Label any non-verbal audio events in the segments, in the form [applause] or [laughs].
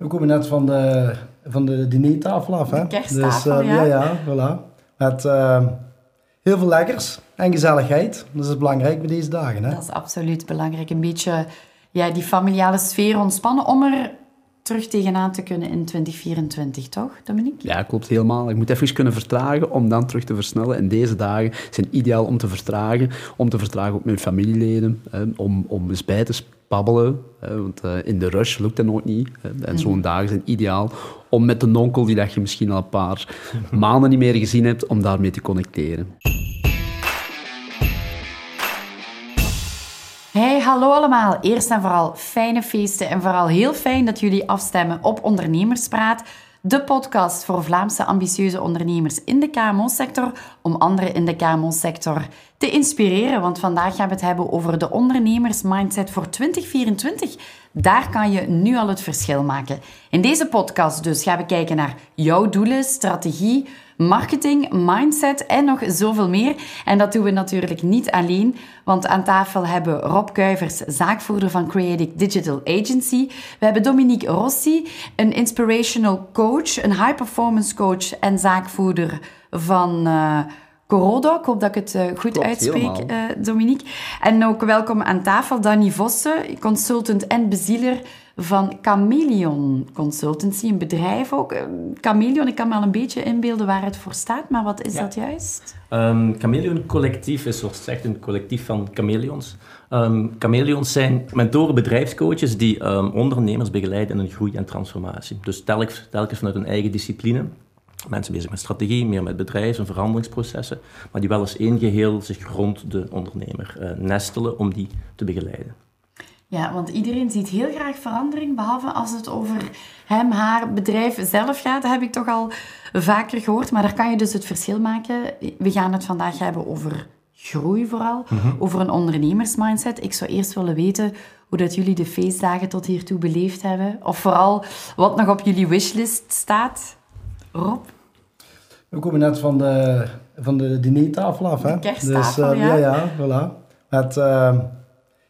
We komen net van de, van de dinertafel af, hè? De kersttafel, dus, uh, ja. Ja, ja, voilà. Met uh, heel veel lekkers en gezelligheid. Dat is belangrijk bij deze dagen, hè? Dat is absoluut belangrijk. Een beetje ja, die familiale sfeer ontspannen om er terug tegenaan te kunnen in 2024, toch, Dominique? Ja, klopt helemaal. Ik moet even kunnen vertragen om dan terug te versnellen. En deze dagen zijn ideaal om te vertragen. Om te vertragen op mijn familieleden. Hè, om, om eens bij te babbelen. Hè, want uh, in de rush lukt dat nooit niet. Hè, en zo'n mm. dagen zijn ideaal om met de nonkel, die dat je misschien al een paar maanden niet meer gezien hebt, om daarmee te connecteren. Hey, hallo allemaal. Eerst en vooral fijne feesten en vooral heel fijn dat jullie afstemmen op Ondernemerspraat, de podcast voor Vlaamse ambitieuze ondernemers in de KMO-sector om anderen in de KMO-sector te inspireren. Want vandaag gaan we het hebben over de ondernemersmindset voor 2024. Daar kan je nu al het verschil maken. In deze podcast dus gaan we kijken naar jouw doelen, strategie, marketing, mindset en nog zoveel meer. En dat doen we natuurlijk niet alleen, want aan tafel hebben we Rob Kuivers, zaakvoerder van Creative Digital Agency. We hebben Dominique Rossi, een inspirational coach, een high-performance coach en zaakvoerder van... Uh, Corodo, ik hoop dat ik het uh, goed Klopt, uitspreek, uh, Dominique. En ook welkom aan tafel Danny Vossen, consultant en bezieler van Chameleon Consultancy, een bedrijf ook. Chameleon, ik kan me al een beetje inbeelden waar het voor staat, maar wat is ja. dat juist? Um, Chameleon Collectief is zoals gezegd een collectief van chameleons. Um, chameleons zijn mentoren bedrijfscoaches die um, ondernemers begeleiden in hun groei en transformatie. Dus telkens, telkens vanuit hun eigen discipline. Mensen bezig met strategie, meer met bedrijfs- en veranderingsprocessen, maar die wel eens één geheel zich rond de ondernemer uh, nestelen om die te begeleiden. Ja, want iedereen ziet heel graag verandering, behalve als het over hem, haar, bedrijf zelf gaat. Dat heb ik toch al vaker gehoord, maar daar kan je dus het verschil maken. We gaan het vandaag hebben over groei vooral, mm -hmm. over een ondernemersmindset. Ik zou eerst willen weten hoe dat jullie de feestdagen tot hiertoe beleefd hebben. Of vooral wat nog op jullie wishlist staat. Rob? We komen net van de, van de dinertafel af, hè? Dus, uh, ja. Ja, ja, voilà. Met uh,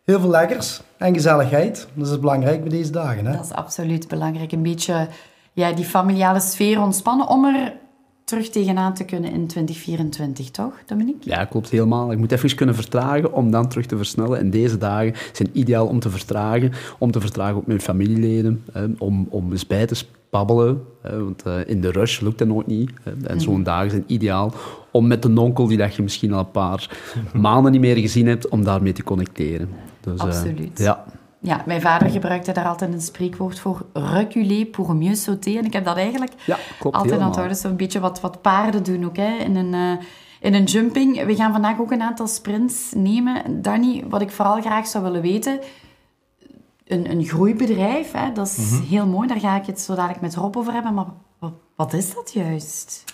heel veel lekkers en gezelligheid. Dat is belangrijk bij deze dagen, hè? Dat is absoluut belangrijk. Een beetje ja, die familiale sfeer ontspannen om er terug tegenaan te kunnen in 2024, toch, Dominique? Ja, klopt helemaal. Ik moet even kunnen vertragen om dan terug te versnellen. En deze dagen zijn ideaal om te vertragen. Om te vertragen op mijn familieleden. Hè, om, om eens bij te babbelen. Hè, want uh, in de rush lukt dat nooit niet. Hè, en mm. zo'n dagen zijn ideaal om met de nonkel, die dat je misschien al een paar [laughs] maanden niet meer gezien hebt, om daarmee te connecteren. Dus, Absoluut. Uh, ja. Ja, mijn vader gebruikte daar altijd een spreekwoord voor. Reculer pour mieux sauter. En ik heb dat eigenlijk ja, klopt, altijd helemaal. onthouden. Zo'n beetje wat, wat paarden doen ook, hè. In een, uh, in een jumping. We gaan vandaag ook een aantal sprints nemen. Danny, wat ik vooral graag zou willen weten... Een, een groeibedrijf, hè, dat is mm -hmm. heel mooi. Daar ga ik het zo dadelijk met Rob over hebben. Maar wat, wat is dat juist?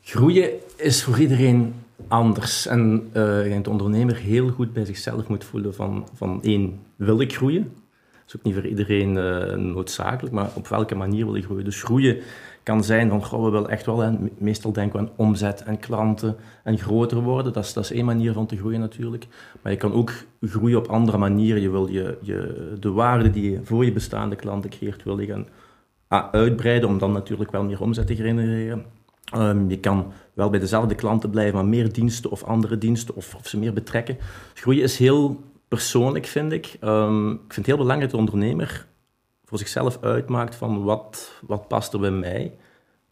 Groeien is voor iedereen anders. En uh, je de ondernemer heel goed bij zichzelf moet voelen van, van één, wil ik groeien? Dat is ook niet voor iedereen uh, noodzakelijk, maar op welke manier wil je groeien? Dus groeien kan zijn van, we willen echt wel, hè, meestal denken we aan omzet en klanten en groter worden. Dat is, dat is één manier van te groeien natuurlijk. Maar je kan ook groeien op andere manieren. Je wil je, je, de waarde die je voor je bestaande klanten creëert, wil je gaan uitbreiden om dan natuurlijk wel meer omzet te genereren. Um, je kan wel bij dezelfde klanten blijven, maar meer diensten of andere diensten of, of ze meer betrekken. Groeien is heel persoonlijk, vind ik. Um, ik vind het heel belangrijk dat de ondernemer voor zichzelf uitmaakt van wat, wat past er bij mij.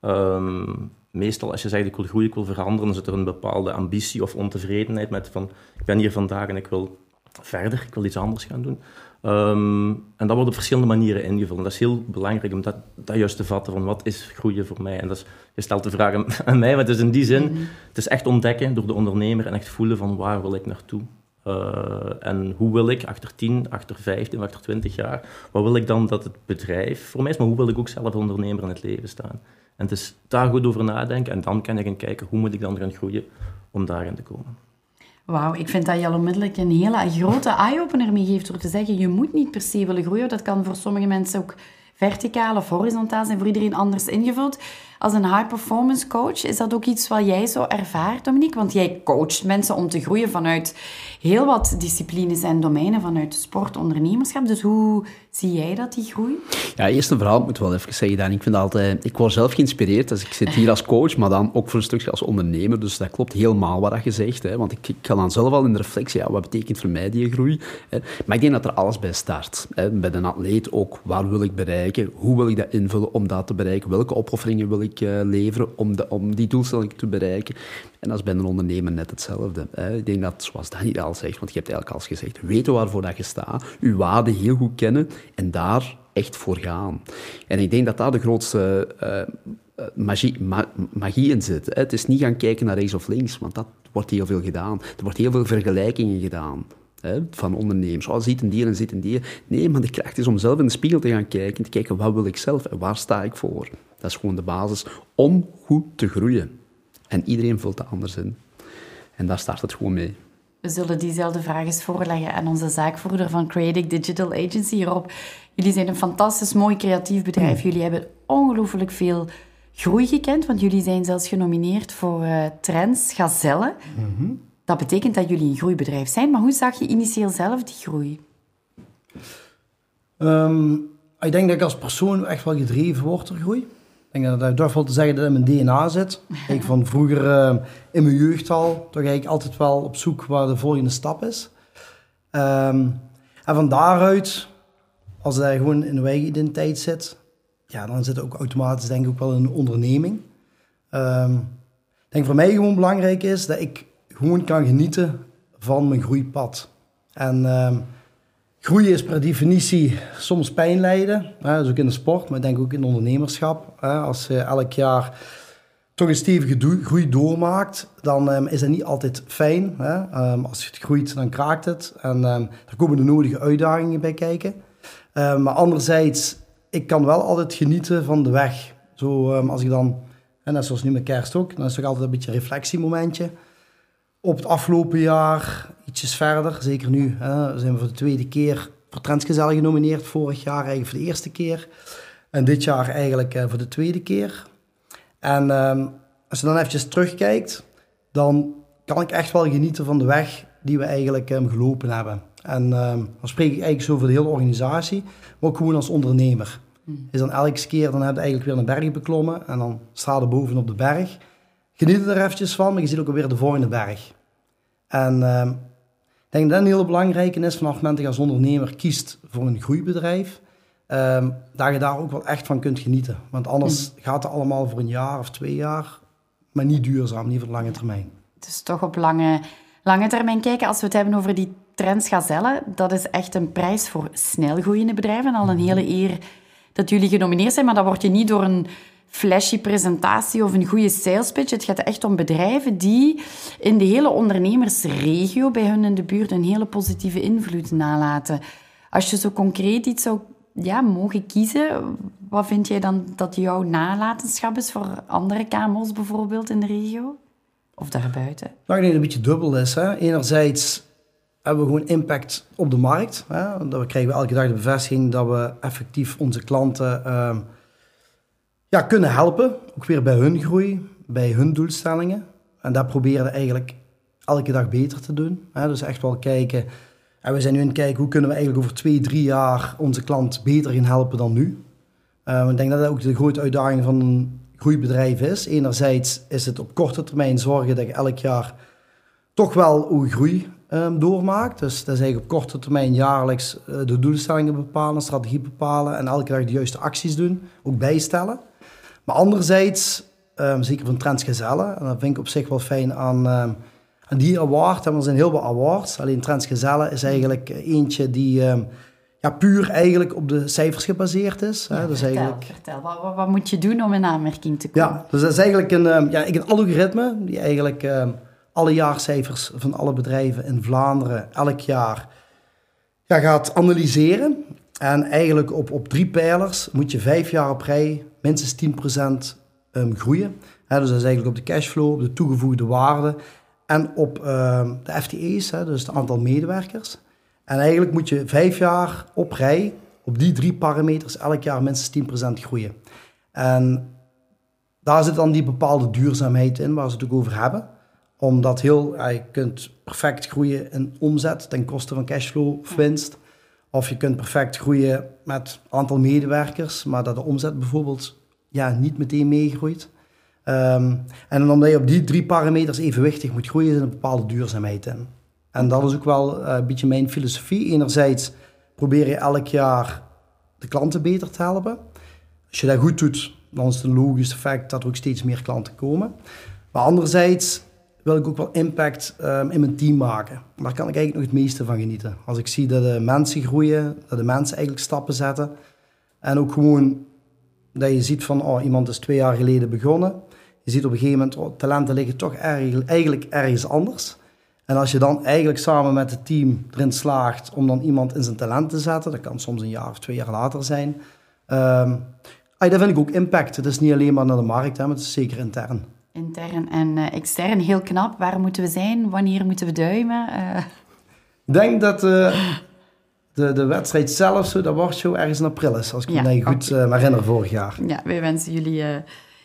Um, meestal als je zegt ik wil groeien, ik wil veranderen, dan zit er een bepaalde ambitie of ontevredenheid met van ik ben hier vandaag en ik wil verder, ik wil iets anders gaan doen. Um, en dat wordt op verschillende manieren ingevuld. En dat is heel belangrijk om dat, dat juist te vatten van wat is groeien voor mij. En dat is, je stelt de vraag aan, [laughs] aan mij, maar het is in die zin, mm-hmm. het is echt ontdekken door de ondernemer en echt voelen van waar wil ik naartoe. Uh, en hoe wil ik achter 10, achter 15, achter 20 jaar, wat wil ik dan dat het bedrijf voor mij is, maar hoe wil ik ook zelf ondernemer in het leven staan. En het is daar goed over nadenken en dan kan je gaan kijken hoe moet ik dan gaan groeien om daarin te komen. Wauw, ik vind dat je al onmiddellijk een hele grote eye-opener mee geeft door te zeggen, je moet niet per se willen groeien. Dat kan voor sommige mensen ook verticaal of horizontaal zijn, voor iedereen anders ingevuld. Als een high-performance coach, is dat ook iets wat jij zo ervaart, Dominique? Want jij coacht mensen om te groeien vanuit heel wat disciplines en domeinen, vanuit sport, ondernemerschap. Dus hoe zie jij dat, die groei? Ja, eerst en vooral, ik moet wel even zeggen, Dan, ik vind altijd, ik word zelf geïnspireerd, dus ik zit hier als coach, maar dan ook voor een stukje als ondernemer, dus dat klopt helemaal wat je zegt, hè, want ik, ik ga dan zelf al in de reflectie, ja, wat betekent voor mij die groei? Hè? Maar ik denk dat er alles bij start. Hè. Bij een atleet ook, waar wil ik bereiken? Hoe wil ik dat invullen om dat te bereiken? Welke opofferingen wil ik uh, leveren om, de, om die doelstelling te bereiken? En dat is bij een ondernemer net hetzelfde. Hè. Ik denk dat, zoals Daniel al zegt, want je hebt eigenlijk al gezegd, weten waarvoor dat je staat, je waarde heel goed kennen en daar echt voor gaan. En ik denk dat daar de grootste uh, magie, ma magie in zit. Het is niet gaan kijken naar rechts of links, want dat wordt heel veel gedaan. Er wordt heel veel vergelijkingen gedaan. Van ondernemers. Oh, ziet een dier en ziet een dier. Nee, maar de kracht is om zelf in de spiegel te gaan kijken. Te kijken, wat wil ik zelf en waar sta ik voor? Dat is gewoon de basis om goed te groeien. En iedereen vult dat anders in. En daar start het gewoon mee. We zullen diezelfde vraag eens voorleggen aan onze zaakvoerder van Creative Digital Agency hierop. Jullie zijn een fantastisch mooi creatief bedrijf. Jullie hebben ongelooflijk veel groei gekend, want jullie zijn zelfs genomineerd voor uh, Trends Gazelle. Mm Dat betekent dat jullie een groeibedrijf zijn. Maar hoe zag je initieel zelf die groei? Um, ik denk dat ik als persoon echt wel gedreven word door groei. Ik denk dat ik durf wel te zeggen dat het in mijn DNA zit. Ik [laughs] van vroeger uh, in mijn jeugd al, toch eigenlijk altijd wel op zoek waar de volgende stap is. Um, en van daaruit, als hij gewoon in de eigen identiteit zit, ja, dan zit het ook automatisch denk ik ook wel in een onderneming. Um, ik denk voor mij gewoon belangrijk is dat ik gewoon kan genieten van mijn groeipad. En um, Groeien is per definitie soms pijn lijden. Hè, dus ook in de sport, maar ik denk ook in ondernemerschap. Als je elk jaar toch een stevige groei doormaakt, dan um, is dat niet altijd fijn. Um, als het groeit, dan kraakt het. En um, daar komen de nodige uitdagingen bij kijken. maar anderzijds, ik kan wel altijd genieten van de weg. Zo, als ik dan, en net zoals nu met kerst ook, dan is het toch altijd een beetje een reflectiemomentje op het afgelopen jaar ietsjes verder. Zeker nu hè, zijn we voor de tweede keer voor Trendsgezel genomineerd. Vorig jaar eigenlijk voor de eerste keer. En dit jaar eigenlijk uh, voor de tweede keer. En um, als je dan eventjes terugkijkt, dan kan ik echt wel genieten van de weg die we eigenlijk um, gelopen hebben. En um, dan spreek ik eigenlijk zo voor de hele organisatie, maar ook gewoon als ondernemer. Hmm. Is dan elke keer, dan heb je eigenlijk weer een berg beklommen en dan sta je bovenop de berg geniet er eventjes van, maar je ziet ook alweer de volgende berg. En denk dat een hele belangrijke is vanaf het moment dat je als ondernemer kiest voor een groeibedrijf, uh, dat je daar ook wel echt van kunt genieten. Want anders mm. gaat het allemaal voor een jaar of twee jaar, maar niet duurzaam, niet voor de lange termijn. Dus toch op lange, lange termijn kijken. Als we het hebben over die trends gazellen, dat is echt een prijs voor snel groeiende bedrijven. Al een mhm. hele eer dat jullie genomineerd zijn, maar dat word je niet door een flashy presentatie of een goede sales pitch. Het gaat echt om bedrijven die in de hele ondernemersregio bij hun in de buurt een hele positieve invloed nalaten. Als je zo concreet iets zou ja, mogen kiezen, wat vind jij dan dat jouw nalatenschap is voor andere KMO's bijvoorbeeld in de regio? Of daarbuiten? Nou, ik denk dat het een beetje dubbel is. Hè. Enerzijds hebben we gewoon impact op de markt. Hè. Dan krijgen we elke dag de bevestiging dat we effectief onze klanten... Uh, ja, kunnen helpen. Ook weer bij hun groei, bij hun doelstellingen. En dat proberen we eigenlijk elke dag beter te doen. Dus echt wel kijken. En we zijn nu aan het kijken hoe kunnen we eigenlijk over twee, drie jaar onze klant beter gaan helpen dan nu. Uh, ik denk dat dat ook de grote uitdaging van een groeibedrijf is. Enerzijds is het op korte termijn zorgen dat je elk jaar toch wel uw groei um, doormaakt. Dus dat is eigenlijk op korte termijn jaarlijks uh, de doelstellingen bepalen, strategie bepalen en elke dag de juiste acties doen, ook bijstellen. Maar anderzijds, um, zeker van Transgezellen, en dat vind ik op zich wel fijn aan, um, aan die award. En er zijn heel veel awards. Alleen Transgezellen is eigenlijk eentje die um, ja, puur eigenlijk op de cijfers gebaseerd is. Ja, dus vertel, eigenlijk... vertel. Wat, wat, moet je doen om in aanmerking te komen? Ja, dus dat is eigenlijk een, ja, een algoritme die eigenlijk alle jaarcijfers van alle bedrijven in Vlaanderen elk jaar ja, gaat analyseren. En eigenlijk op, op drie pijlers moet je vijf jaar op rij minstens 10% um, groeien. dus dat is eigenlijk op de cashflow, op de toegevoegde waarde en op um, de FTE's, dus het aantal medewerkers. En eigenlijk moet je vijf jaar op rij op die drie parameters elk jaar minstens 10% groeien. En daar zit dan die bepaalde duurzaamheid in waar ze het ook over hebben. Omdat heel, je kunt perfect groeien in omzet ten koste van cashflow of winst. Of je kunt perfect groeien met aantal medewerkers, maar dat de omzet bijvoorbeeld ja, niet meteen meegroeit. Ehm, en omdat je op die drie parameters evenwichtig moet groeien, zit een bepaalde duurzaamheid in. En dat is ook wel eh, een beetje mijn filosofie. Enerzijds probeer je elk jaar de klanten beter te helpen. Als je dat goed doet, dan is het een logisch effect dat er ook steeds meer klanten komen. Maar anderzijds wil ik ook wel impact um, in mijn team maken. Daar kan ik eigenlijk nog het meeste van genieten. Als ik zie dat de mensen groeien, dat de mensen eigenlijk stappen zetten. En ook gewoon dat je ziet van, oh, iemand is twee jaar geleden begonnen. Je ziet op een gegeven moment, oh, talenten liggen toch erg, eigenlijk ergens anders. En als je dan eigenlijk samen met het team erin slaagt om dan iemand in zijn talent te zetten, dat kan soms een jaar of twee jaar later zijn. Um, dat vind ik ook impact. Het is niet alleen maar naar de markt, hè, maar het is zeker intern. Intern en uh, extern, heel knap. Waar moeten we zijn? Wanneer moeten we duimen? Uh... Ik denk dat uh, de, de wedstrijd zelf, zo, dat wordt zo ergens in april is, als ik ja, me goed okay. herinner vorig jaar. Ja, wij wensen jullie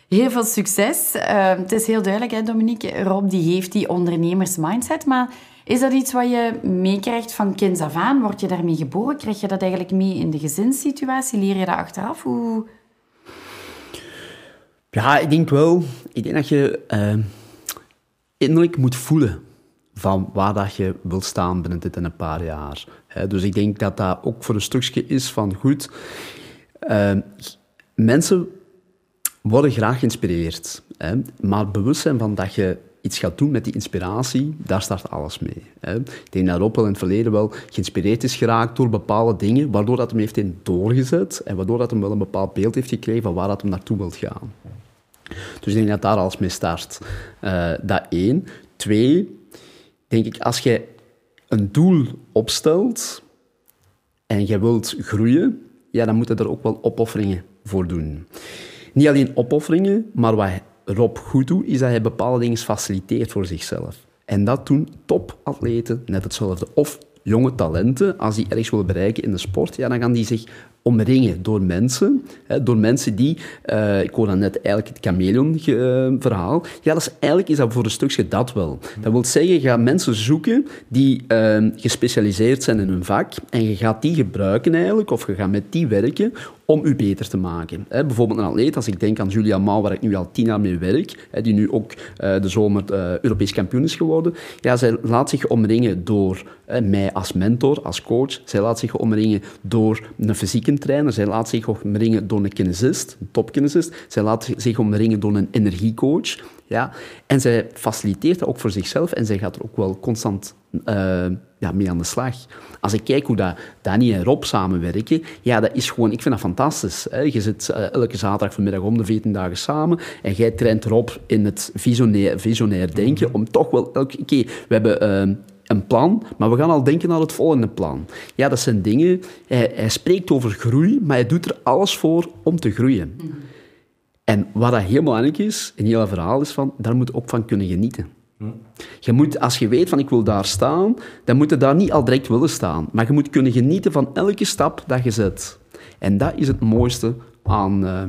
heel veel succes. het is heel duidelijk, hè, Dominique. Rob die heeft die ondernemersmindset, maar is dat iets wat je meekrijgt van kinds af aan? Word je daarmee geboren? Krijg je dat eigenlijk mee in de gezinssituatie? Leer je dat achteraf? Hoe... Ja, ik denk wel. Ik denk dat je uh, innerlijk moet voelen van waar dat je wilt staan binnen dit en een paar jaar. dus ik denk dat dat ook voor een stukje is van goed. Uh, mensen worden graag geïnspireerd, hè, maar bewust zijn van dat je iets gaat doen met die inspiratie, daar start alles mee. Hè. Ik denk dat Rob in het verleden wel geïnspireerd is geraakt door bepaalde dingen, waardoor dat hem heeft in doorgezet en waardoor dat hem wel een bepaald beeld heeft gekregen van waar dat hem naartoe wilt gaan. Dus ik denk dat daar alles mee start. Uh, dat één. Twee, denk ik, als je een doel opstelt en je wilt groeien, ja, dan moet je er ook wel opofferingen voor doen. Niet alleen opofferingen, maar wat Rob goed doet, is dat hij bepaalde dingen faciliteert voor zichzelf. En dat doen topatleten net hetzelfde. Of jonge talenten, als die ergens willen bereiken in de sport, ja, dan gaan die zich omringen door mensen. Hè, door mensen die, uh, ik hoorde net eigenlijk het chameleon-verhaal. Ja, dat is, eigenlijk is dat voor een stukje dat wel. Dat wil zeggen, je gaat mensen zoeken die uh, gespecialiseerd zijn in hun vak en je gaat die gebruiken eigenlijk, of je gaat met die werken om u beter te maken. Bijvoorbeeld een atleet, als ik denk aan Julia Mau, waar ik nu al tien jaar mee werk, die nu ook uh, de zomer uh, Europees kampioen is geworden, ja, zij laat zich omringen door mij als mentor, als coach. Zij laat zich omringen door een fysieke trainer. Zij laat zich omringen door een kinesist, een topkinesist. Zij laat zich omringen door een energiecoach. Ja? En zij faciliteert dat ook voor zichzelf en zij gaat er ook wel constant uh, ja, mee aan de slag. Als ik kijk hoe dat Danny en Rob samenwerken, ja, dat is gewoon, ik vind dat fantastisch. Hè? Je zit uh, elke zaterdag vanmiddag om de 14 dagen samen en jij traint Rob in het visionair, visionair denken om toch wel elke keer... We hebben... Uh, een plan, maar we gaan al denken aan het volgende plan. Ja, dat zijn dingen... Hij, hij spreekt over groei, maar hij doet er alles voor om te groeien. Mm. En wat dat heel belangrijk is, in heel verhaal, is van, daar moet je ook van kunnen genieten. Mm. Je moet, als je weet van ik wil daar staan, dan moet je daar niet al direct willen staan. Maar je moet kunnen genieten van elke stap dat je zet. En dat is het mooiste aan, uh,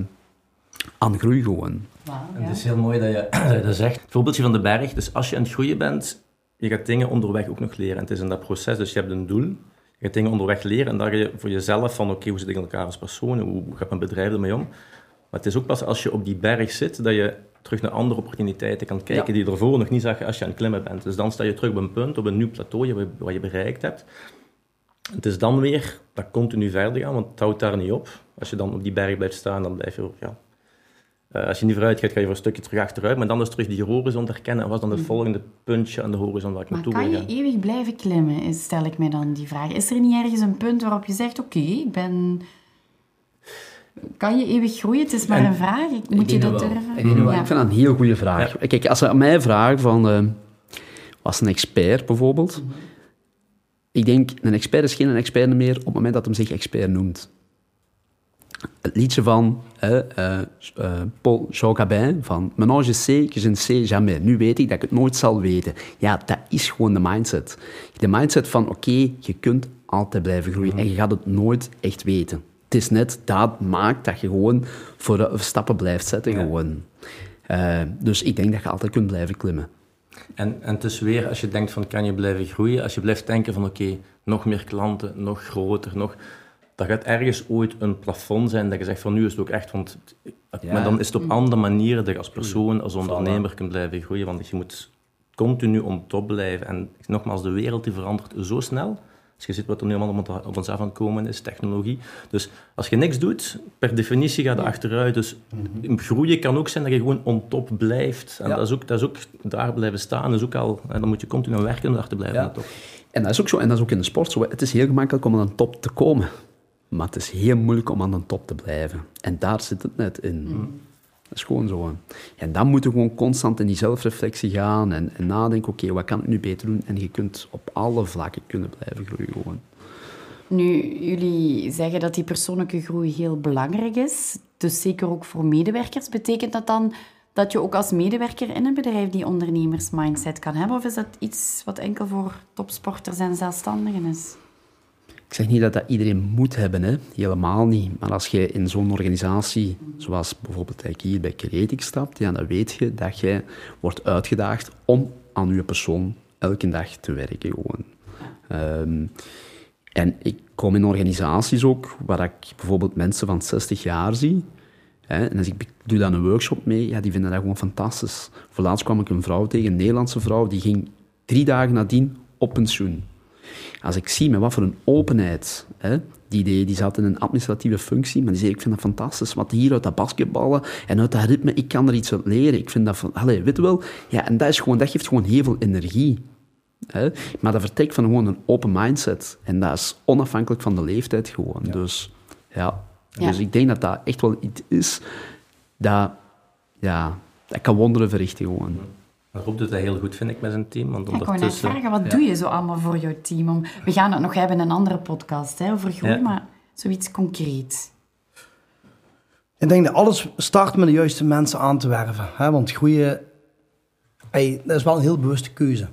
aan groei gewoon. Wow, ja. Het is heel mooi dat je [clears throat] dat zegt. Het voorbeeldje van de berg. Dus als je aan het groeien bent, je gaat dingen onderweg ook nog leren. En het is in dat proces, dus je hebt een doel. Je gaat dingen onderweg leren en ga je voor jezelf van, oké, hoe zit ik in elkaar als persoon? Hoe gaat mijn bedrijf ermee om? Maar het is ook pas als je op die berg zit, dat je terug naar andere opportuniteiten kan kijken die ervoor nog niet zag als je aan het klimmen bent. Dus dan sta je terug op een punt, op een nieuw plateau wat je bereikt hebt. Het is dan weer dat continu verder gaan, want het houdt daar niet op. Als je dan op die berg blijft staan, dan blijf je ja, uh, als je niet vooruit gaat, ga je voor een stukje terug achteruit. Maar dan is terug die horizon herkennen. En was dan het mm. volgende puntje aan de horizon waar ik naartoe wil gaan. kan je eeuwig blijven klimmen, stel ik mij dan die vraag. Is er niet ergens een punt waarop je zegt, oké, okay, ik ben... Kan je eeuwig groeien? Het is maar een vraag. Moet je dat durven? Ik, ja. ik vind dat een heel goede vraag. Ja. Kijk, als ze aan mij vragen van... Uh, was een expert bijvoorbeeld... Mm -hmm. Ik denk, een expert is geen expert meer op het moment dat hij zich expert noemt het liedje van uh, uh, Paul Jean Gabin, van je sais que je ne sais jamais. Nu weet ik dat ik het nooit zal weten. Ja, dat is gewoon de mindset. De mindset van, oké, okay, je kunt altijd blijven groeien en je gaat het nooit echt weten. Het is net, dat maakt dat je gewoon voor stappen blijft zetten. Ja. Gewoon. Uh, dus ik denk dat je altijd kunt blijven klimmen. En, en het is weer, als je denkt van kan je blijven groeien, als je blijft denken van oké, nog meer klanten, nog groter, nog... Dat gaat ergens ooit een plafond zijn dat je zegt van nu is het ook echt, want... Ja. Maar dan is het op andere manieren dat je als persoon, als ondernemer kunt blijven groeien, want je moet continu on top blijven. En nogmaals, de wereld die verandert zo snel. Als je ziet wat er nu allemaal op ons af aan het komen is, technologie. Dus als je niks doet, per definitie gaat het achteruit. Dus groeien kan ook zijn dat je gewoon on top blijft. En Ja. dat, is ook, dat is ook daar blijven staan. Dat is ook al, en dan moet je continu aan werken om daar te blijven Ja. En dat is ook zo, en dat is ook in de sport zo. Het is heel gemakkelijk om aan de top te komen. Maar het is heel moeilijk om aan de top te blijven. En daar zit het net in. Dat is gewoon zo. En dan moet je gewoon constant in die zelfreflectie gaan en, en nadenken, oké, wat kan ik nu beter doen? En je kunt op alle vlakken kunnen blijven groeien gewoon. Nu, jullie zeggen dat die persoonlijke groei heel belangrijk is. Dus zeker ook voor medewerkers. Betekent dat dan dat je ook als medewerker in een bedrijf die ondernemersmindset kan hebben? Of is dat iets wat enkel voor topsporters en zelfstandigen is? Ik zeg niet dat dat iedereen moet hebben, hè. helemaal niet. Maar als je in zo'n organisatie, zoals bijvoorbeeld hier bij Creatic stapt, ja, dan weet je dat jij wordt uitgedaagd om aan je persoon elke dag te werken. Gewoon. Ehm, en ik kom in organisaties ook waar ik bijvoorbeeld mensen van 60 jaar zie. Hè, en als ik doe dan een workshop mee, ja, die vinden dat gewoon fantastisch. Voor laatst kwam ik een vrouw tegen, een Nederlandse vrouw, die ging drie dagen nadien op pensioen. Als ik zie met wat voor een openheid, hè, die, deed, die zat in een administratieve functie, maar die zei, ik vind dat fantastisch, wat hier uit dat basketballen en uit dat ritme, ik kan er iets uit leren. Ik vind dat van, allee, weet je wel, ja, en dat, is gewoon, dat geeft gewoon heel veel energie. Hè? Maar dat vertrekt van gewoon een open mindset. En dat is onafhankelijk van de leeftijd gewoon. Dus, ja. Ja. dus ik denk dat dat echt wel iets is dat, ja, dat kan wonderen verrichten gewoon. Maar Rob doet dat heel goed, vind ik, met zijn team. Want Ja, ik wou net ondertussen... vragen, wat doe je zo allemaal voor jouw team? Om... We gaan het nog hebben in een andere podcast hè, over groei, Ja. maar zoiets concreet. Ik denk dat alles start met de juiste mensen aan te werven. Hè? Want groeien, hey, dat is wel een heel bewuste keuze.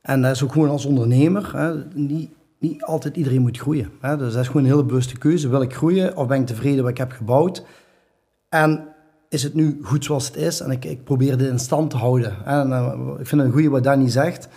En dat is ook gewoon als ondernemer. Hè? Niet, niet altijd iedereen moet groeien. Hè? Dus dat is gewoon een hele bewuste keuze. Wil ik groeien of ben ik tevreden wat ik heb gebouwd? En is het nu goed zoals het is? En ik, ik probeer dit in stand te houden. En, eh, ik vind het een goede wat Danny zegt.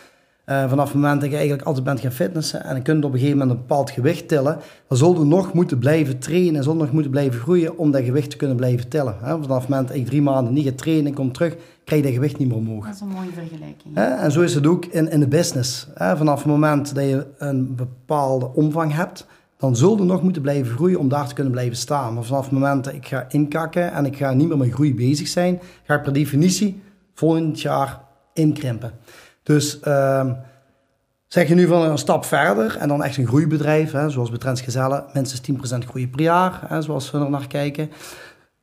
Eh, vanaf het moment dat je eigenlijk altijd bent gaan fitnessen en je kunt op een gegeven moment een bepaald gewicht tillen, dan zul je nog moeten blijven trainen en zul je nog moeten blijven groeien om dat gewicht te kunnen blijven tillen. Hè. Vanaf het moment dat ik drie maanden niet ga trainen en kom terug, krijg je dat gewicht niet meer omhoog. Dat is een mooie vergelijking. Hè? En zo is het ook in, in de business. Hè? Vanaf het moment dat je een bepaalde omvang hebt, dan zul je nog moeten blijven groeien om daar te kunnen blijven staan. Maar vanaf het moment dat ik ga inkakken en ik ga niet meer met groei bezig zijn, ga ik per definitie volgend jaar inkrimpen. Dus ehm, zeg je nu van een stap verder en dan echt een groeibedrijf, hè, zoals bij Trends Gezellen, minstens 10% groei per jaar, hè, zoals we er naar kijken.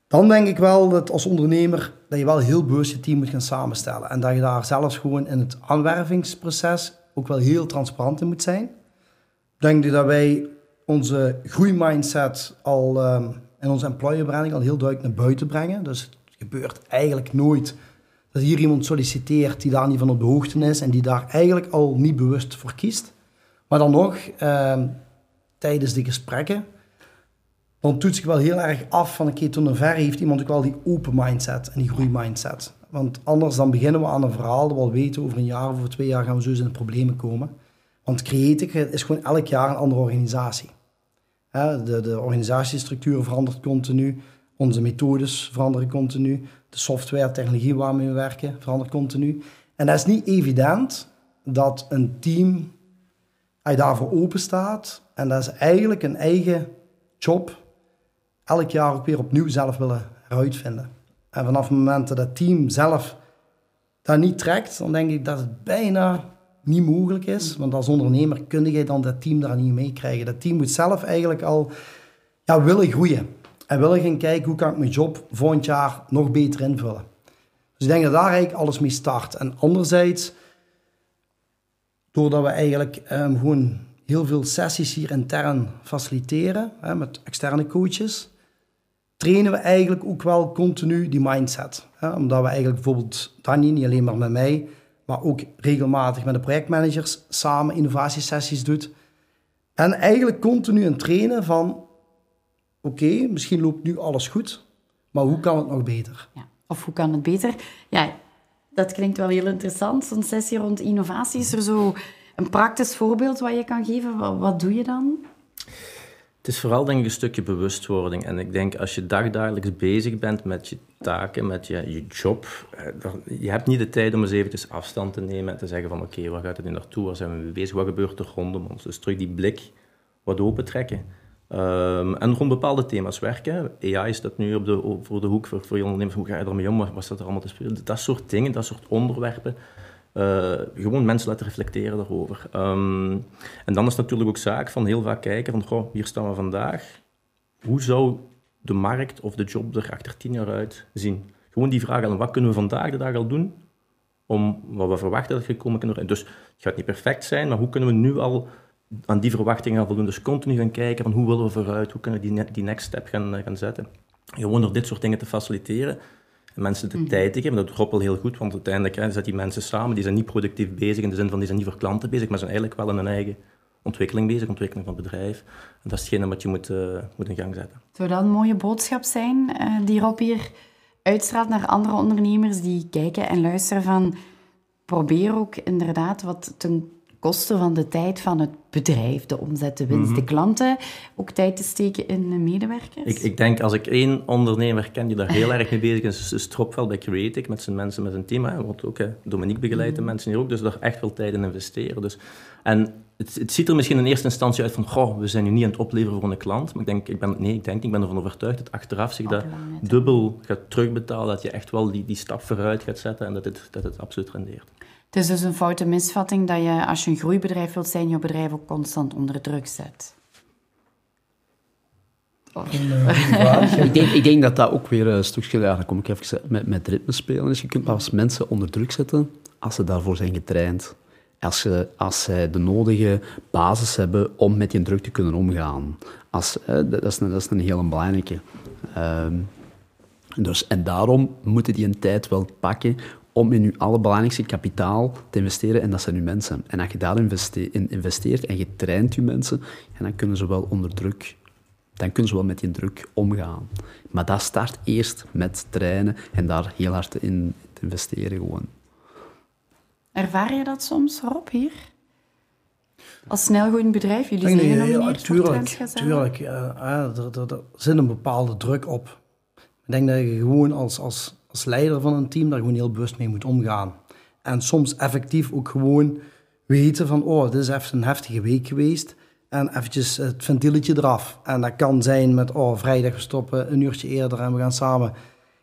Dan denk ik wel dat als ondernemer dat je wel heel bewust je team moet gaan samenstellen. En dat je daar zelfs gewoon in het aanwervingsproces ook wel heel transparant in moet zijn. Ik denk dat wij onze groeimindset al ehm, in onze employer branding al heel duidelijk naar buiten brengen. Dus het gebeurt eigenlijk nooit dat hier iemand solliciteert die daar niet van op de hoogte is en die daar eigenlijk al niet bewust voor kiest. Maar dan nog, ehm, tijdens de gesprekken, dan toets ik wel heel erg af van oké, tot ver heeft iemand ook wel die open mindset en die groeimindset. Want anders dan beginnen we aan een verhaal dat we al weten over een jaar of over twee jaar gaan we zo in de problemen komen. Want Creative is gewoon elk jaar een andere organisatie. De, de organisatiestructuur verandert continu, onze methodes veranderen continu, de software, technologie waarmee we werken verandert continu. En dat is niet evident dat een team daarvoor open staat en dat is eigenlijk een eigen job elk jaar ook weer opnieuw zelf willen heruitvinden. En vanaf het moment dat het team zelf dat niet trekt, dan denk ik dat het bijna niet mogelijk is. Want als ondernemer kun je dan dat team daar niet mee krijgen. Dat team moet zelf eigenlijk al ja, willen groeien. En willen gaan kijken hoe kan ik mijn job volgend jaar nog beter invullen. Dus ik denk dat daar eigenlijk alles mee start. En anderzijds, doordat we eigenlijk ehm, gewoon heel veel sessies hier intern faciliteren hè, met externe coaches, trainen we eigenlijk ook wel continu die mindset. Hè? Omdat we eigenlijk bijvoorbeeld Danny, niet alleen maar met mij, maar ook regelmatig met de projectmanagers samen innovatiesessies doet. En eigenlijk continu een trainen van, oké, misschien loopt nu alles goed, maar hoe kan het nog beter? Ja. Of hoe kan het beter? Ja, Dat klinkt wel heel interessant, zo'n sessie rond innovatie. Is er zo een praktisch voorbeeld wat je kan geven? Wat, wat doe je dan? Het is vooral denk ik een stukje bewustwording. En ik denk als je dagdagelijks bezig bent met je taken, met je, je job, eh, dan, je hebt niet de tijd om eens eventjes afstand te nemen en te zeggen van oké, waar gaat het nu naartoe, waar zijn we mee bezig, wat gebeurt er rondom ons. Dus terug die blik wat open trekken. Um, en rond bepaalde thema's werken. AI staat nu op de, voor de hoek voor, voor je ondernemers. Hoe ga je ermee om? Wat staat er allemaal te spelen? Dat soort dingen, dat soort onderwerpen. Uh, gewoon mensen laten reflecteren daarover. Um, en dan is het natuurlijk ook zaak van heel vaak kijken van, goh, hier staan we vandaag. Hoe zou de markt of de job er achter tien jaar uit zien? Gewoon die vraag aan, wat kunnen we vandaag de dag al doen om wat we verwachten dat gekomen kunnen Dus het gaat niet perfect zijn, maar hoe kunnen we nu al aan die verwachtingen voldoen? Dus continu gaan kijken van hoe willen we vooruit, hoe kunnen we die, die next step gaan, gaan zetten? Gewoon door dit soort dingen te faciliteren mensen de mm tijd te geven. Dat doet wel heel goed, want uiteindelijk hè, zet die mensen samen, die zijn niet productief bezig in de zin van die zijn niet voor klanten bezig, maar zijn eigenlijk wel in hun eigen ontwikkeling bezig, ontwikkeling van het bedrijf. En dat is hetgene wat je moet, uh, moet in gang zetten. Zou dat een mooie boodschap zijn uh, die Rob hier uitstraalt naar andere ondernemers die kijken en luisteren van probeer ook inderdaad wat ten kosten van de tijd van het bedrijf, de omzet, de winst, de mhm. klanten, ook tijd te steken in de medewerkers? Ik, ik, denk, als ik één ondernemer ken die daar heel erg mee bezig is, is Tropvel bij Creative, met zijn mensen, met zijn team. Hij wordt ook, hè, Dominique begeleidt de mhm. mensen hier ook, dus daar echt veel tijd in investeren. Dus, en het, het, ziet er misschien in eerste instantie uit van, goh, we zijn nu niet aan het opleveren voor een klant, maar ik denk, ik ben, nee, ik denk, ik ben ervan overtuigd dat achteraf zich dat dubbel gaat terugbetalen, dat je echt wel die, die stap vooruit gaat zetten en dat het, dat het absoluut rendeert. Het is dus een foute misvatting dat je, als je een groeibedrijf wilt zijn, je bedrijf ook constant onder druk zet. ik, denk, ik denk dat dat ook weer een stukje, ja, dan kom ik even met, met ritme spelen. Dus je kunt pas mensen onder druk zetten als ze daarvoor zijn getraind. Als, ze, als zij de nodige basis hebben om met die druk te kunnen omgaan. Als, dat, is een, dat is een hele belangrijke. Ehm, dus, en daarom moeten die een tijd wel pakken om in je allerbelangrijkste kapitaal te investeren, en dat zijn je mensen. En als je daarin investeert en je traint je mensen, dan kunnen ze wel onder druk, dan kunnen ze wel met die druk omgaan. Maar dat start eerst met trainen en daar heel hard in te investeren gewoon. Ervaar je dat soms, Rob, hier? Als snelgroeiend bedrijf, jullie zijn genomineerd ja, tuurlijk, tuurlijk. Ja, er, er, er zit een bepaalde druk op. Ik denk dat je gewoon als, als leider van een team daar gewoon heel bewust mee moet omgaan. En soms effectief ook gewoon weten van, oh, dit is even een heftige week geweest. En eventjes het ventieletje eraf. En dat kan zijn met, oh, vrijdag we stoppen een uurtje eerder en we gaan samen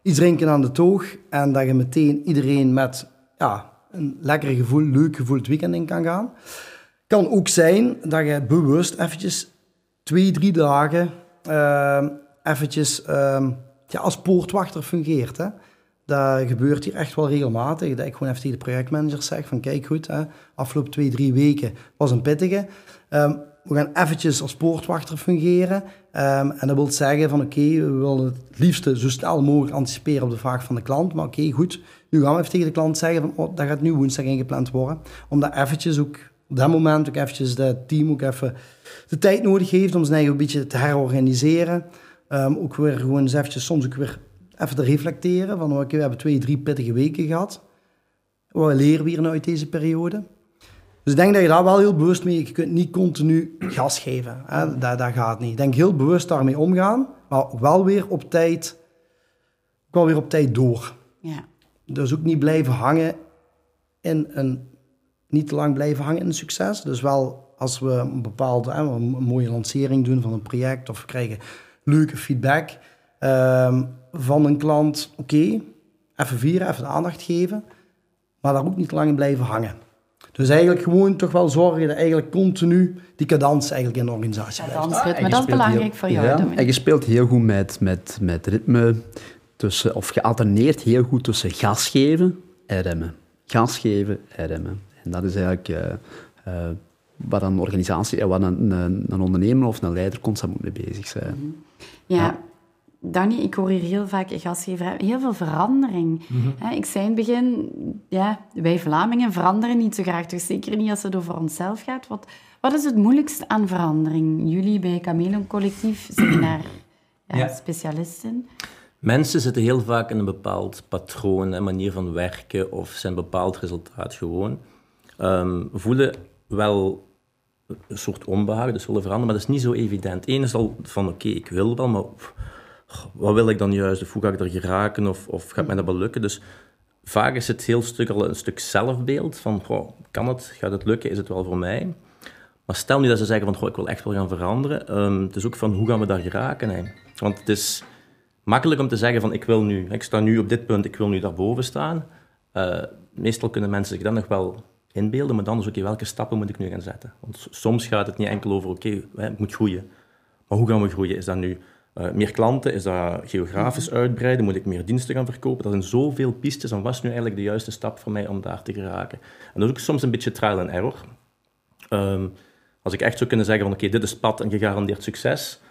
iets drinken aan de toog. En dat je meteen iedereen met ja, een lekker gevoel, leuk gevoel het weekend in kan gaan. Kan ook zijn dat je bewust eventjes twee, drie dagen uh, eventjes uh, ja, als poortwachter fungeert. Hè? Dat gebeurt hier echt wel regelmatig. Dat ik gewoon even tegen de projectmanagers zeg van kijk goed, hè, afgelopen twee, drie weken was een pittige. Um, we gaan eventjes als poortwachter fungeren. Um, en dat wil zeggen van oké, we willen het liefste zo snel mogelijk anticiperen op de vraag van de klant. Maar oké, goed, nu gaan we even tegen de klant zeggen van oh, dat gaat nu woensdag ingepland worden. Omdat eventjes ook op dat moment ook eventjes het team ook even de tijd nodig heeft om zijn eigen een beetje te herorganiseren. Um, ook weer gewoon eens eventjes soms ook weer even te reflecteren van oké, we hebben twee, drie pittige weken gehad. Wat leren we hier nou uit deze periode? Dus ik denk dat je daar wel heel bewust mee... Je kunt niet continu gas geven. Hè? Dat, dat gaat niet. Ik denk heel bewust daarmee omgaan, maar wel weer op tijd... Wel weer op tijd door. Ja. Dus ook niet blijven hangen in een... Niet te lang blijven hangen in een succes. Dus wel als we een bepaalde... Hè, een mooie lancering doen van een project... of we krijgen leuke feedback... Ehm, van een klant, oké, even vieren, even de aandacht geven, maar daar ook niet lang in blijven hangen. Dus eigenlijk gewoon toch wel zorgen dat eigenlijk continu die cadans eigenlijk in de organisatie blijft. Cadansritme, dat is belangrijk voor jou. Ja, en je speelt heel goed met, met, met ritme, tussen, of gealterneerd heel goed tussen gas geven en remmen. Gas geven en remmen. En dat is eigenlijk uh, uh, wat een organisatie, uh, wat een, een, een, ondernemer of een leider constant moet mee bezig zijn. ja. Danny, ik hoor hier heel vaak gastgever, heel veel verandering. Mhm. Ik zei in het begin, ja, wij Vlamingen veranderen niet zo graag, dus zeker niet als het over onszelf gaat. Wat, wat is het moeilijkste aan verandering? Jullie bij Camelon Collectief zijn [clears throat] daar ja, specialisten. Mensen zitten heel vaak in een bepaald patroon, een manier van werken of zijn bepaald resultaat gewoon. Ehm, voelen wel een soort onbehagen, dus willen veranderen, maar dat is niet zo evident. Eén is al van, oké, ik wil wel, maar wat wil ik dan juist? Of hoe ga ik er geraken? Of, of gaat mij dat wel lukken? Dus vaak is het heel stuk al een stuk zelfbeeld van, goh, kan het? Gaat het lukken? Is het wel voor mij? Maar stel nu dat ze zeggen van, goh, ik wil echt wel gaan veranderen. Um, het is ook van, hoe gaan we daar geraken? Hè? Want het is makkelijk om te zeggen van, ik wil nu, ik sta nu op dit punt, ik wil nu daarboven staan. Uh, meestal kunnen mensen zich dan nog wel inbeelden, maar dan is oké, welke stappen moet ik nu gaan zetten? Want soms gaat het niet enkel over, oké, okay, ik moet groeien. Maar hoe gaan we groeien? Is dat nu uh, meer klanten? Is dat geografisch uitbreiden? Moet ik meer diensten gaan verkopen? Dat zijn zoveel pistes. En wat is nu eigenlijk de juiste stap voor mij om daar te geraken? En dat is ook soms een beetje trial and error. Um, als ik echt zou kunnen zeggen van oké, dit is pad en gegarandeerd succes,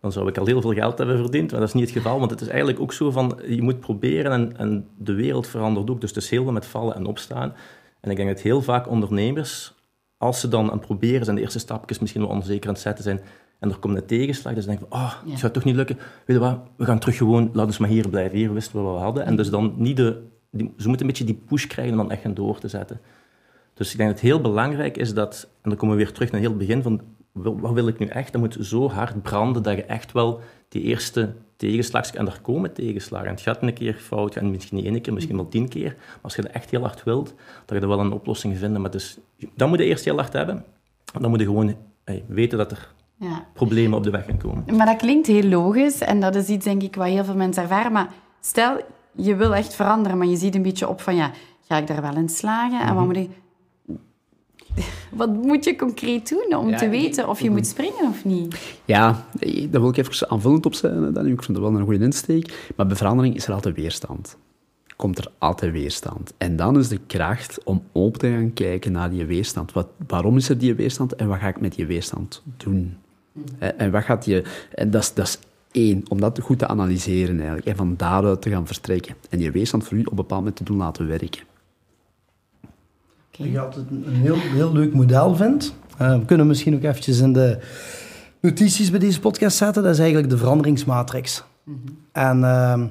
dan zou ik al heel veel geld hebben verdiend. Maar dat is niet het geval, want het is eigenlijk ook zo van, je moet proberen en, en de wereld verandert ook. Dus het is heel veel met vallen en opstaan. En ik denk dat heel vaak ondernemers, als ze dan aan het proberen zijn, de eerste stapjes misschien wel onzeker aan het zetten zijn, en er komt een tegenslag, dus denken van, oh, het gaat toch niet lukken. Weet je wat, we gaan terug gewoon, laten we maar hier blijven. Hier wisten we wat we hadden. En dus dan niet de, die, ze moeten een beetje die push krijgen om dan echt gaan door te zetten. Dus ik denk dat het heel belangrijk is dat, en dan komen we weer terug naar heel het begin van, wat wil ik nu echt? Dat moet zo hard branden dat je echt wel die eerste tegenslag, en er komen tegenslagen. Het gaat een keer fout, en misschien niet één keer, misschien wel tien keer. Maar als je dat echt heel hard wilt, dat je er wel een oplossing vinden. Maar dus, dan moet je eerst heel hard hebben. Dan moet je gewoon hey, weten dat er ja. problemen op de weg gaan komen. Maar dat klinkt heel logisch en dat is iets, denk ik, wat heel veel mensen ervaren. Maar stel, je wil echt veranderen, maar je ziet een beetje op van, ja, ga ik daar wel in slagen? En wat mhm. moet je... [laughs] Wat moet je concreet doen om te weten of je moet springen of niet? Ja, daar wil ik even aanvullend op zijn. Dan. Ik vind dat wel een goede insteek. Maar bij verandering is er altijd weerstand. Komt er altijd weerstand. En dan is de kracht om open te gaan kijken naar die weerstand. Wat, waarom is er die weerstand en wat ga ik met die weerstand doen? En wat gaat je... En dat is, dat is één, om dat goed te analyseren eigenlijk. En van daaruit te gaan vertrekken. En die weerstand voor u op een bepaald moment te doen laten werken. Okay. Ik altijd een heel, heel leuk model vind. Uh, we kunnen misschien ook eventjes in de notities bij deze podcast zetten. Dat is eigenlijk de veranderingsmatrix. Mm -hmm. En uh, er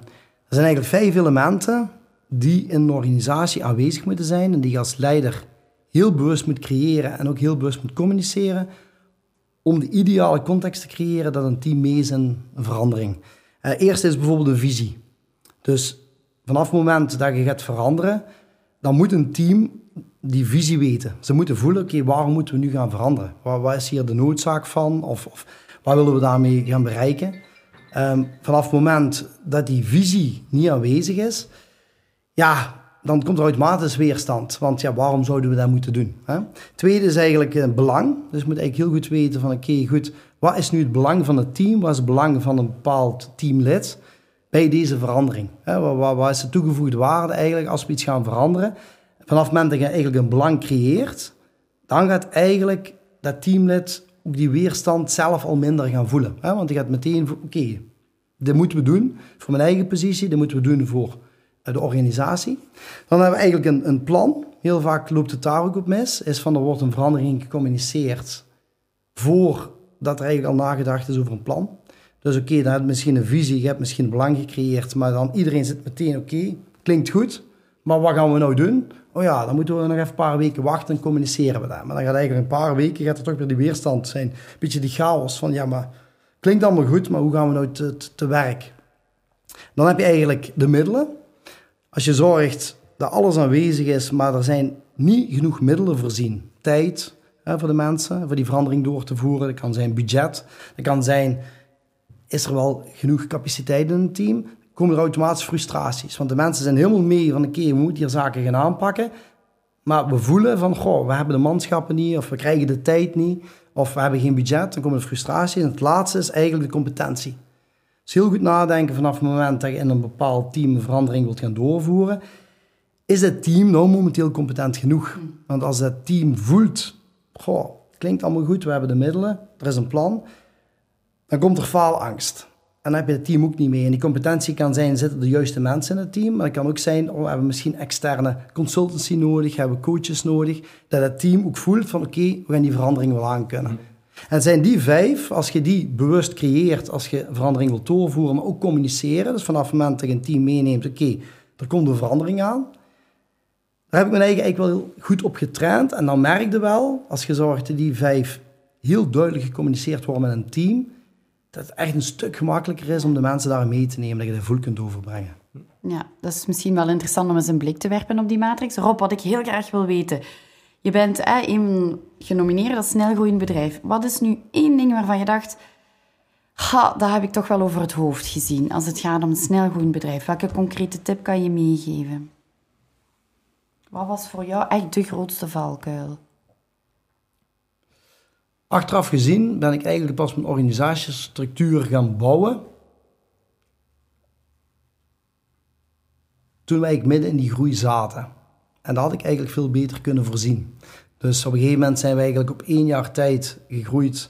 zijn eigenlijk vijf elementen die in een organisatie aanwezig moeten zijn en die je als leider heel bewust moet creëren en ook heel bewust moet communiceren om de ideale context te creëren dat een team mee is in een verandering. Uh, eerst is bijvoorbeeld een visie. Dus vanaf het moment dat je gaat veranderen, dan moet een team die visie weten. Ze moeten voelen, oké, waarom moeten we nu gaan veranderen? Wat, is hier de noodzaak van? Of, of wat willen we daarmee gaan bereiken? Um, vanaf het moment dat die visie niet aanwezig is, ja, dan komt er automatisch weerstand. Want ja, waarom zouden we dat moeten doen? Hè? Tweede is eigenlijk eh, belang. Dus je moet eigenlijk heel goed weten van, oké, goed, wat is nu het belang van het team? Wat is het belang van een bepaald teamlid bij deze verandering? Hè? Wat, wat, is de toegevoegde waarde eigenlijk als we iets gaan veranderen? vanaf het moment dat je eigenlijk een belang creëert, dan gaat eigenlijk dat teamlid ook die weerstand zelf al minder gaan voelen. Hè? Want die gaat meteen, oké, dit moeten we doen voor mijn eigen positie, dit moeten we doen voor de organisatie. Dan hebben we eigenlijk een, een plan. Heel vaak loopt het daar ook op mis. Is van er wordt een verandering gecommuniceerd voordat er eigenlijk al nagedacht is over een plan. Dus oké, dan heb je misschien een visie, je hebt misschien belang gecreëerd, maar dan iedereen zit meteen oké, klinkt goed, maar wat gaan we nou doen? oh ja, dan moeten we nog even een paar weken wachten en communiceren we dat. Maar dan gaat eigenlijk een paar weken gaat er toch weer die weerstand zijn. Een beetje die chaos van, ja, maar klinkt allemaal goed, maar hoe gaan we nou te, te, werk? Dan heb je eigenlijk de middelen. Als je zorgt dat alles aanwezig is, maar er zijn niet genoeg middelen voorzien. Tijd hè, voor de mensen, voor die verandering door te voeren. Dat kan zijn budget. Dat kan zijn, is er wel genoeg capaciteit in het team? komen er automatisch frustraties. Want de mensen zijn helemaal mee van, oké, we moeten hier zaken gaan aanpakken. Maar we voelen van, goh, we hebben de manschappen niet, of we krijgen de tijd niet, of we hebben geen budget. Dan komen er frustraties. En het laatste is eigenlijk de competentie. Dus heel goed nadenken vanaf het moment dat je in een bepaald team een verandering wilt gaan doorvoeren. Is het team nou momenteel competent genoeg? Hmm. Want als dat team voelt, goh, klinkt allemaal goed, we hebben de middelen, er is een plan, dan komt er faalangst. En dan heb je het team ook niet mee. En die competentie kan zijn, zitten de juiste mensen in het team. Maar het kan ook zijn, oh, we hebben misschien externe consultancy nodig, hebben coaches nodig. Dat het team ook voelt van, oké, we gaan die verandering wel aankunnen. Mm. En zijn die vijf, als je die bewust creëert, als je verandering wil doorvoeren, maar ook communiceren, dus vanaf het moment dat je een team meeneemt, oké, er komt een verandering aan, daar heb ik mijn eigen eigenlijk wel goed op getraind. En dan merkte wel, als je zorgt dat die vijf heel duidelijk gecommuniceerd worden met een team, dat het echt een stuk gemakkelijker is om de mensen daar mee te nemen, dat je de voel kunt overbrengen. Ja, dat is misschien wel interessant om eens een blik te werpen op die matrix. Rob, wat ik heel graag wil weten. Je bent eh, een genomineerd als snelgroeiend bedrijf. Wat is nu één ding waarvan je dacht... Dat heb ik toch wel over het hoofd gezien als het gaat om een snelgroeiend bedrijf. Welke concrete tip kan je meegeven? Wat was voor jou echt de grootste valkuil? Achteraf gezien ben ik eigenlijk pas mijn organisatiestructuur gaan bouwen. Toen wij midden in die groei zaten. En dat had ik eigenlijk veel beter kunnen voorzien. Dus op een gegeven moment zijn we eigenlijk op één jaar tijd gegroeid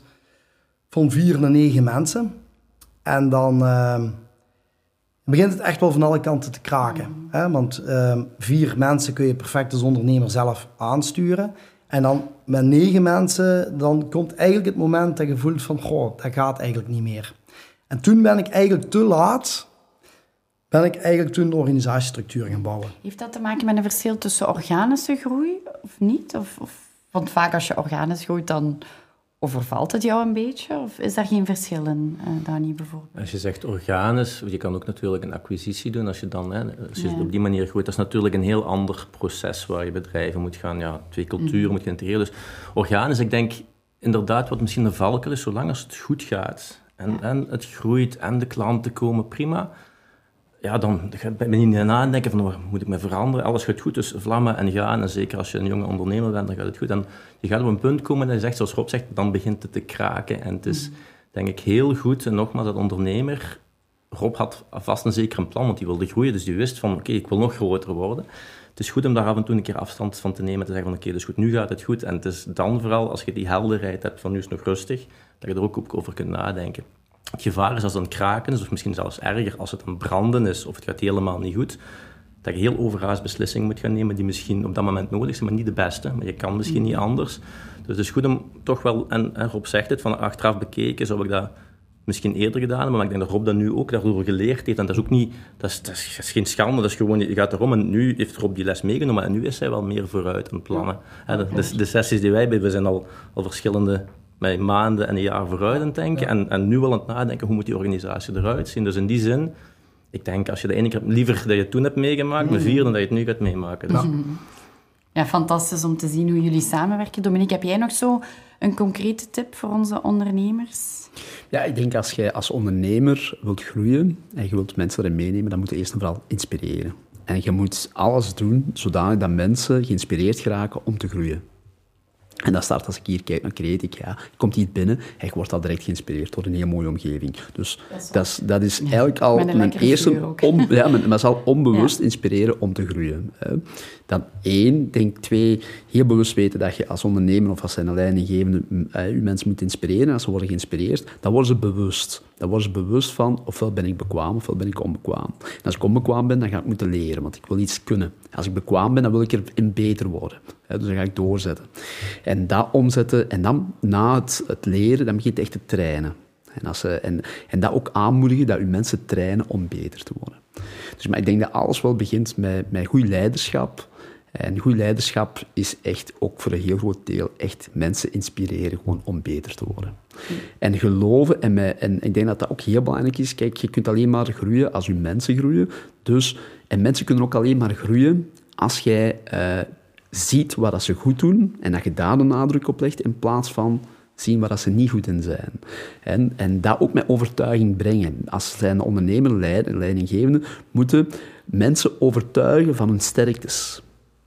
van vier naar negen mensen. En dan uh, begint het echt wel van alle kanten te kraken. Hè? Want uh, vier mensen kun je perfect als ondernemer zelf aansturen. En dan met negen mensen, dan komt eigenlijk het moment dat je voelt van, goh, dat gaat eigenlijk niet meer. En toen ben ik eigenlijk te laat, ben ik eigenlijk toen de organisatiestructuur gaan bouwen. Heeft dat te maken met een verschil tussen organische groei of niet? Of, of, want vaak als je organisch groeit, dan overvalt het jou een beetje? Of is daar geen verschil in, uh, Dani, bijvoorbeeld? Als je zegt organisch, je kan ook natuurlijk een acquisitie doen. Als je dan hè, als je ja. op die manier groeit, dat is natuurlijk een heel ander proces waar je bedrijven moet gaan, ja, twee culturen mm. moet gaan integreren. Dus organisch, ik denk inderdaad wat misschien een valkuil is, zolang als het goed gaat en, ja. en het groeit en de klanten komen, prima ja, dan ben je niet nadenken van, waar moet ik me veranderen? Alles gaat goed, dus vlammen en gaan. En zeker als je een jonge ondernemer bent, dan gaat het goed. En je gaat op een punt komen dat je zegt, zoals Rob zegt, dan begint het te kraken. En het is, denk ik, heel goed, en nogmaals, dat ondernemer... Rob had vast en zeker een plan, want die wilde groeien. Dus die wist van, oké, ik wil nog groter worden. Het is goed om daar af en toe een keer afstand van te nemen. Te zeggen van, oké, dus goed, nu gaat het goed. En het is dan vooral, als je die helderheid hebt van, nu is het nog rustig, dat je er ook over kunt nadenken. Het gevaar is als het een kraken is, of misschien zelfs erger als het een branden is, of het gaat helemaal niet goed, dat je heel overhaast beslissingen moet gaan nemen die misschien op dat moment nodig zijn, maar niet de beste. Maar je kan misschien niet anders. Dus het is goed om toch wel, en, en Rob zegt het, van achteraf bekeken zou ik dat misschien eerder gedaan maar ik denk dat Rob dat nu ook daardoor geleerd heeft. En dat is ook niet, dat is, dat is, geen schande, dat is gewoon, je gaat erom en nu heeft Rob die les meegenomen en nu is hij wel meer vooruit aan plannen. Ja, de, de, de, sessies die wij hebben, we zijn al, al verschillende met maanden en een jaar vooruit aan het denken. En, en nu wel aan het nadenken, hoe moet die organisatie eruit zien? Dus in die zin, ik denk als je de ene keer liever dat je het toen hebt meegemaakt, met vier, dan dat je het nu gaat meemaken. Dus. Ja, fantastisch om te zien hoe jullie samenwerken. Dominique, heb jij nog zo een concrete tip voor onze ondernemers? Ja, ik denk als je als ondernemer wilt groeien en je wilt mensen erin meenemen, dan moet je eerst en vooral inspireren. En je moet alles doen zodanig dat mensen geïnspireerd geraken om te groeien. En dat start als ik hier kijk naar ja, komt hier binnen en wordt al direct geïnspireerd door een heel mooie omgeving. Dus dat is, dat is, eigenlijk al mijn eerste... On, ja, maar, maar zal [laughs] onbewust ja. inspireren om te groeien. Hè. Dan één, denk twee, heel bewust weten dat je als ondernemer of als een leidinggevende uh, je mensen moet inspireren. En als ze worden geïnspireerd, dan worden ze bewust. Dan worden ze bewust van, ofwel ben ik bekwaam, ofwel ben ik onbekwaam. En als ik onbekwaam ben, dan ga ik moeten leren, want ik wil iets kunnen. Als ik bekwaam ben, dan wil ik erin beter worden. Dus dan ga ik doorzetten. En dat omzetten, en dan na het, het leren, dan begint echt te trainen. En, als ze, en, en dat ook aanmoedigen, dat je mensen trainen om beter te worden. Dus maar ik denk dat alles wel begint met, met goed leiderschap. En goed leiderschap is echt ook voor een heel groot deel echt mensen inspireren gewoon om beter te worden. En geloven, en, en ik denk dat dat ook heel belangrijk is. Kijk, je kunt alleen maar groeien als je mensen groeien. Dus, en mensen kunnen ook alleen maar groeien als jij uh, ziet wat ze goed doen en dat je daar de nadruk op legt in plaats van zien waar ze niet goed in zijn. En, en dat ook met overtuiging brengen. Als zijn ondernemer, leidinggevende, moeten mensen overtuigen van hun sterktes.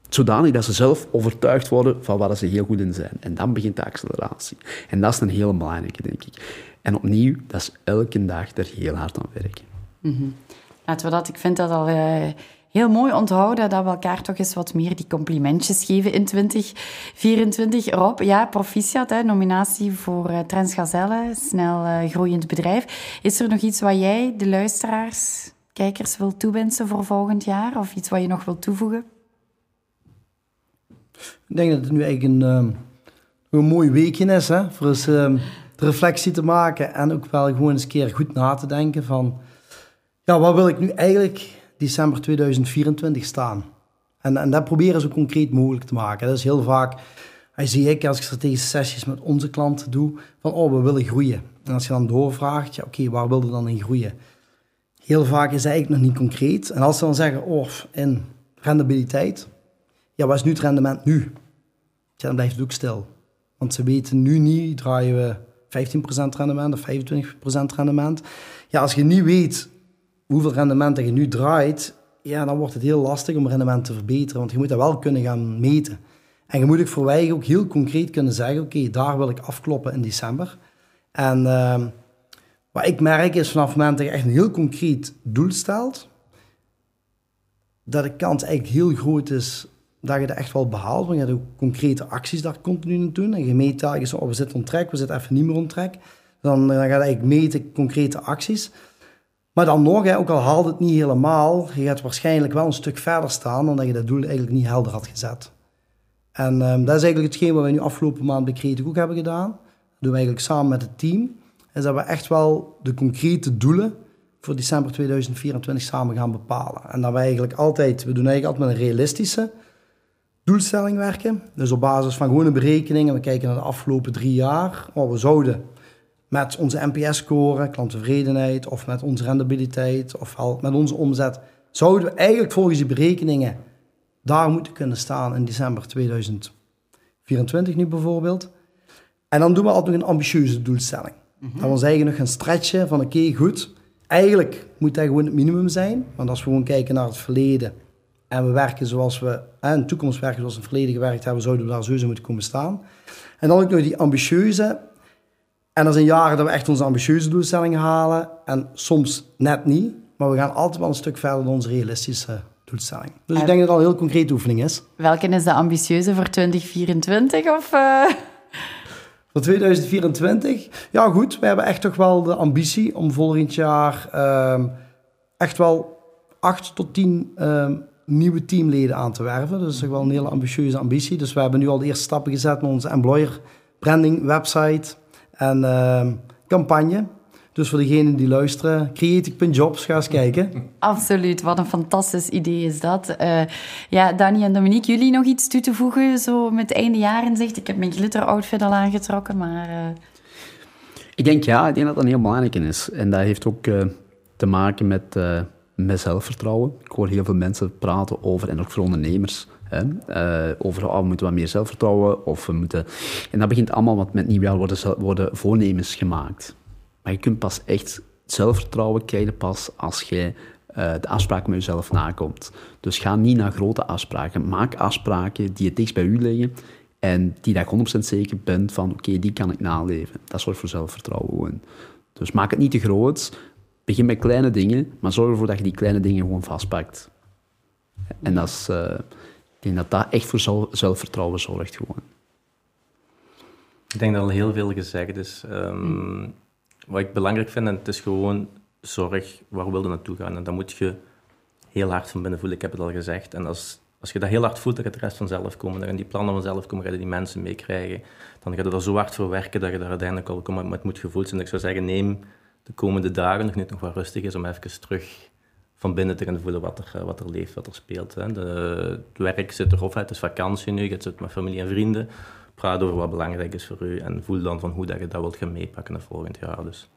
Zodanig dat ze zelf overtuigd worden van waar ze heel goed in zijn. En dan begint de acceleratie. En dat is een hele belangrijke, denk ik. En opnieuw, dat is elke dag er heel hard aan werken. Mm. Laten we dat, ik vind dat al uh, heel mooi onthouden, dat we elkaar toch eens wat meer die complimentjes geven in 2024. Rob, ja, proficiat, hè, nominatie voor uh, Transgazelle, snel uh, groeiend bedrijf. Is er nog iets wat jij de luisteraars, kijkers, wil toewensen voor volgend jaar? Of iets wat je nog wil toevoegen? Ik denk dat het nu eigenlijk een, uh, een mooi weekje is, hè, voor eens ehm, de reflectie te maken en ook wel gewoon eens een keer goed na te denken van, ja, wat wil ik nu eigenlijk december 2024 staan? En, en dat proberen zo concreet mogelijk te maken. Dat is heel vaak, zie ik als ik strategische sessies met onze klanten doe, van, oh, we willen groeien. En als je dan doorvraagt, ja, oké, waar wil je dan in groeien? Heel vaak is het eigenlijk nog niet concreet. En als ze dan zeggen, oh, in rendabiliteit, ja, wat is nu het rendement nu? Ja, dan blijft het ook stil. Want ze weten nu niet, draaien we 15% rendement of 25% rendement. Ja, als je niet weet hoeveel rendement je nu draait, ja, dan wordt het heel lastig om rendement te verbeteren. Want je moet dat wel kunnen gaan meten. En je moet ook voor wij ook heel concreet kunnen zeggen, oké, daar wil ik afkloppen in december. En uh, wat ik merk is vanaf het moment dat je echt een heel concreet doel stelt, dat de kans eigenlijk heel groot is dat je dat echt wel behaalt. Want je hebt ook concrete acties daar continu in doen. En je meet telkens, oh, we zitten on track, we zitten even niet meer on track. Dan, dan ga je eigenlijk meten concrete acties. Maar dan nog, hè, ook al haalt het niet helemaal, je gaat waarschijnlijk wel een stuk verder staan dan dat je dat doel eigenlijk niet helder had gezet. En um, dat is eigenlijk hetgeen wat we nu afgelopen maand bij ook hebben gedaan. Dat doen we eigenlijk samen met het team. Is dat we echt wel de concrete doelen voor december 2024 samen gaan bepalen. En dat we eigenlijk altijd, we doen eigenlijk altijd met een realistische doelstelling werken. Dus op basis van gewone berekeningen, we kijken naar de afgelopen drie jaar. Oh, we zouden met onze NPS-score, klanttevredenheid, of met onze rendabiliteit, of met onze omzet, zouden we eigenlijk volgens die berekeningen daar moeten kunnen staan in december 2024 nu bijvoorbeeld. En dan doen we altijd nog een ambitieuze doelstelling. Mm -hmm. Dat wil zeggen nog een stretchen van oké, goed, eigenlijk moet dat gewoon het minimum zijn. Want als we gewoon kijken naar het verleden en we werken zoals we in de toekomst werken zoals we in het verleden gewerkt hebben, zouden we daar sowieso moeten komen staan. En dan ook nog die ambitieuze. En er zijn jaren dat we echt onze ambitieuze doelstellingen halen en soms net niet. Maar we gaan altijd wel een stuk verder dan onze realistische doelstelling. Dus ik denk dat het al een heel concrete oefening is. Welke is de ambitieuze voor 2024? Of, uh... Voor 2024? Ja, goed. We hebben echt toch wel de ambitie om volgend jaar uh, echt wel 8 tot 10 uh, nieuwe teamleden aan te werven. Dat is toch wel een hele ambitieuze ambitie. Dus we hebben nu al de eerste stappen gezet met onze employer branding website en ehm, campagne. Dus voor degenen die luisteren, creative.jobs, ga eens kijken. [laughs] Absoluut, wat een fantastisch idee is dat. Uh, ja, Dani en Dominique, jullie nog iets toe te voegen, zo met einde jaar in zicht? Ik heb mijn glitter-outfit al aangetrokken, maar... Uh... Ik denk ja, ik denk dat dat een heel belangrijk is. En dat heeft ook uh, te maken met, met zelfvertrouwen. Ik hoor heel veel mensen praten over, en ook voor ondernemers, Hè? Uh, over oh, we moeten wat meer zelfvertrouwen. Of we moeten... En dat begint allemaal wat met nieuw jaar worden, worden voornemens gemaakt. Maar je kunt pas echt zelfvertrouwen krijgen pas als je uh, de afspraken met jezelf nakomt. Dus ga niet naar grote afspraken. Maak afspraken die het dichtst bij u liggen en die dat je 100% zeker bent van oké, die kan ik naleven. Dat zorgt voor zelfvertrouwen. Dus maak het niet te groot. Begin met kleine dingen, maar zorg ervoor dat je die kleine dingen gewoon vastpakt. En dat is, ik denk dat dat echt voor zelfvertrouwen zorgt gewoon. Ik denk dat al heel veel gezegd is. Um, wat ik belangrijk vind, en het is gewoon zorg, waar wil je naartoe gaan? En dan moet je heel hard van binnen voelen, ik heb het al gezegd. En als, als je dat heel hard voelt, dan gaat de rest vanzelf komen. Dan gaan die plannen vanzelf komen, ga je die mensen meekrijgen. Dan ga je er zo hard voor werken dat je daar uiteindelijk al komt. Maar het moet gevoeld zijn. Ik zou zeggen, neem de komende dagen, nog niet nog wat rustig is, om even terug van binnen te gaan voelen wat er, wat er leeft, wat er speelt. Hè. De, het werk zit erop, het is vakantie nu, je zit met familie en vrienden praat over wat belangrijk is voor u en voel dan van hoe dat je dat wilt gaan meepakken naar volgend jaar. Dus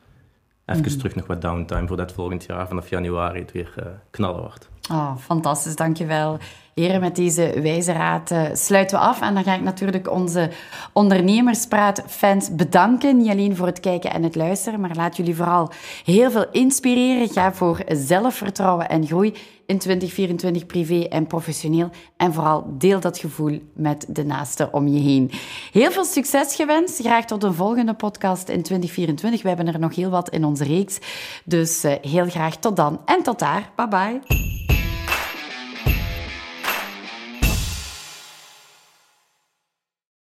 even mm terug nog wat downtime voordat volgend jaar vanaf januari het weer uh, knallen wordt. Oh, fantastisch, dankjewel. Heren, met deze wijze raad uh, sluiten we af. En dan ga ik natuurlijk onze ondernemerspraat-fans bedanken. Niet alleen voor het kijken en het luisteren, maar laat jullie vooral heel veel inspireren. Ga voor zelfvertrouwen en groei in 2024 privé en professioneel. En vooral deel dat gevoel met de naasten om je heen. Heel veel succes gewenst. Graag tot een volgende podcast in 2024. We hebben er nog heel wat in onze reeks. Dus uh, heel graag tot dan en tot daar. Bye bye.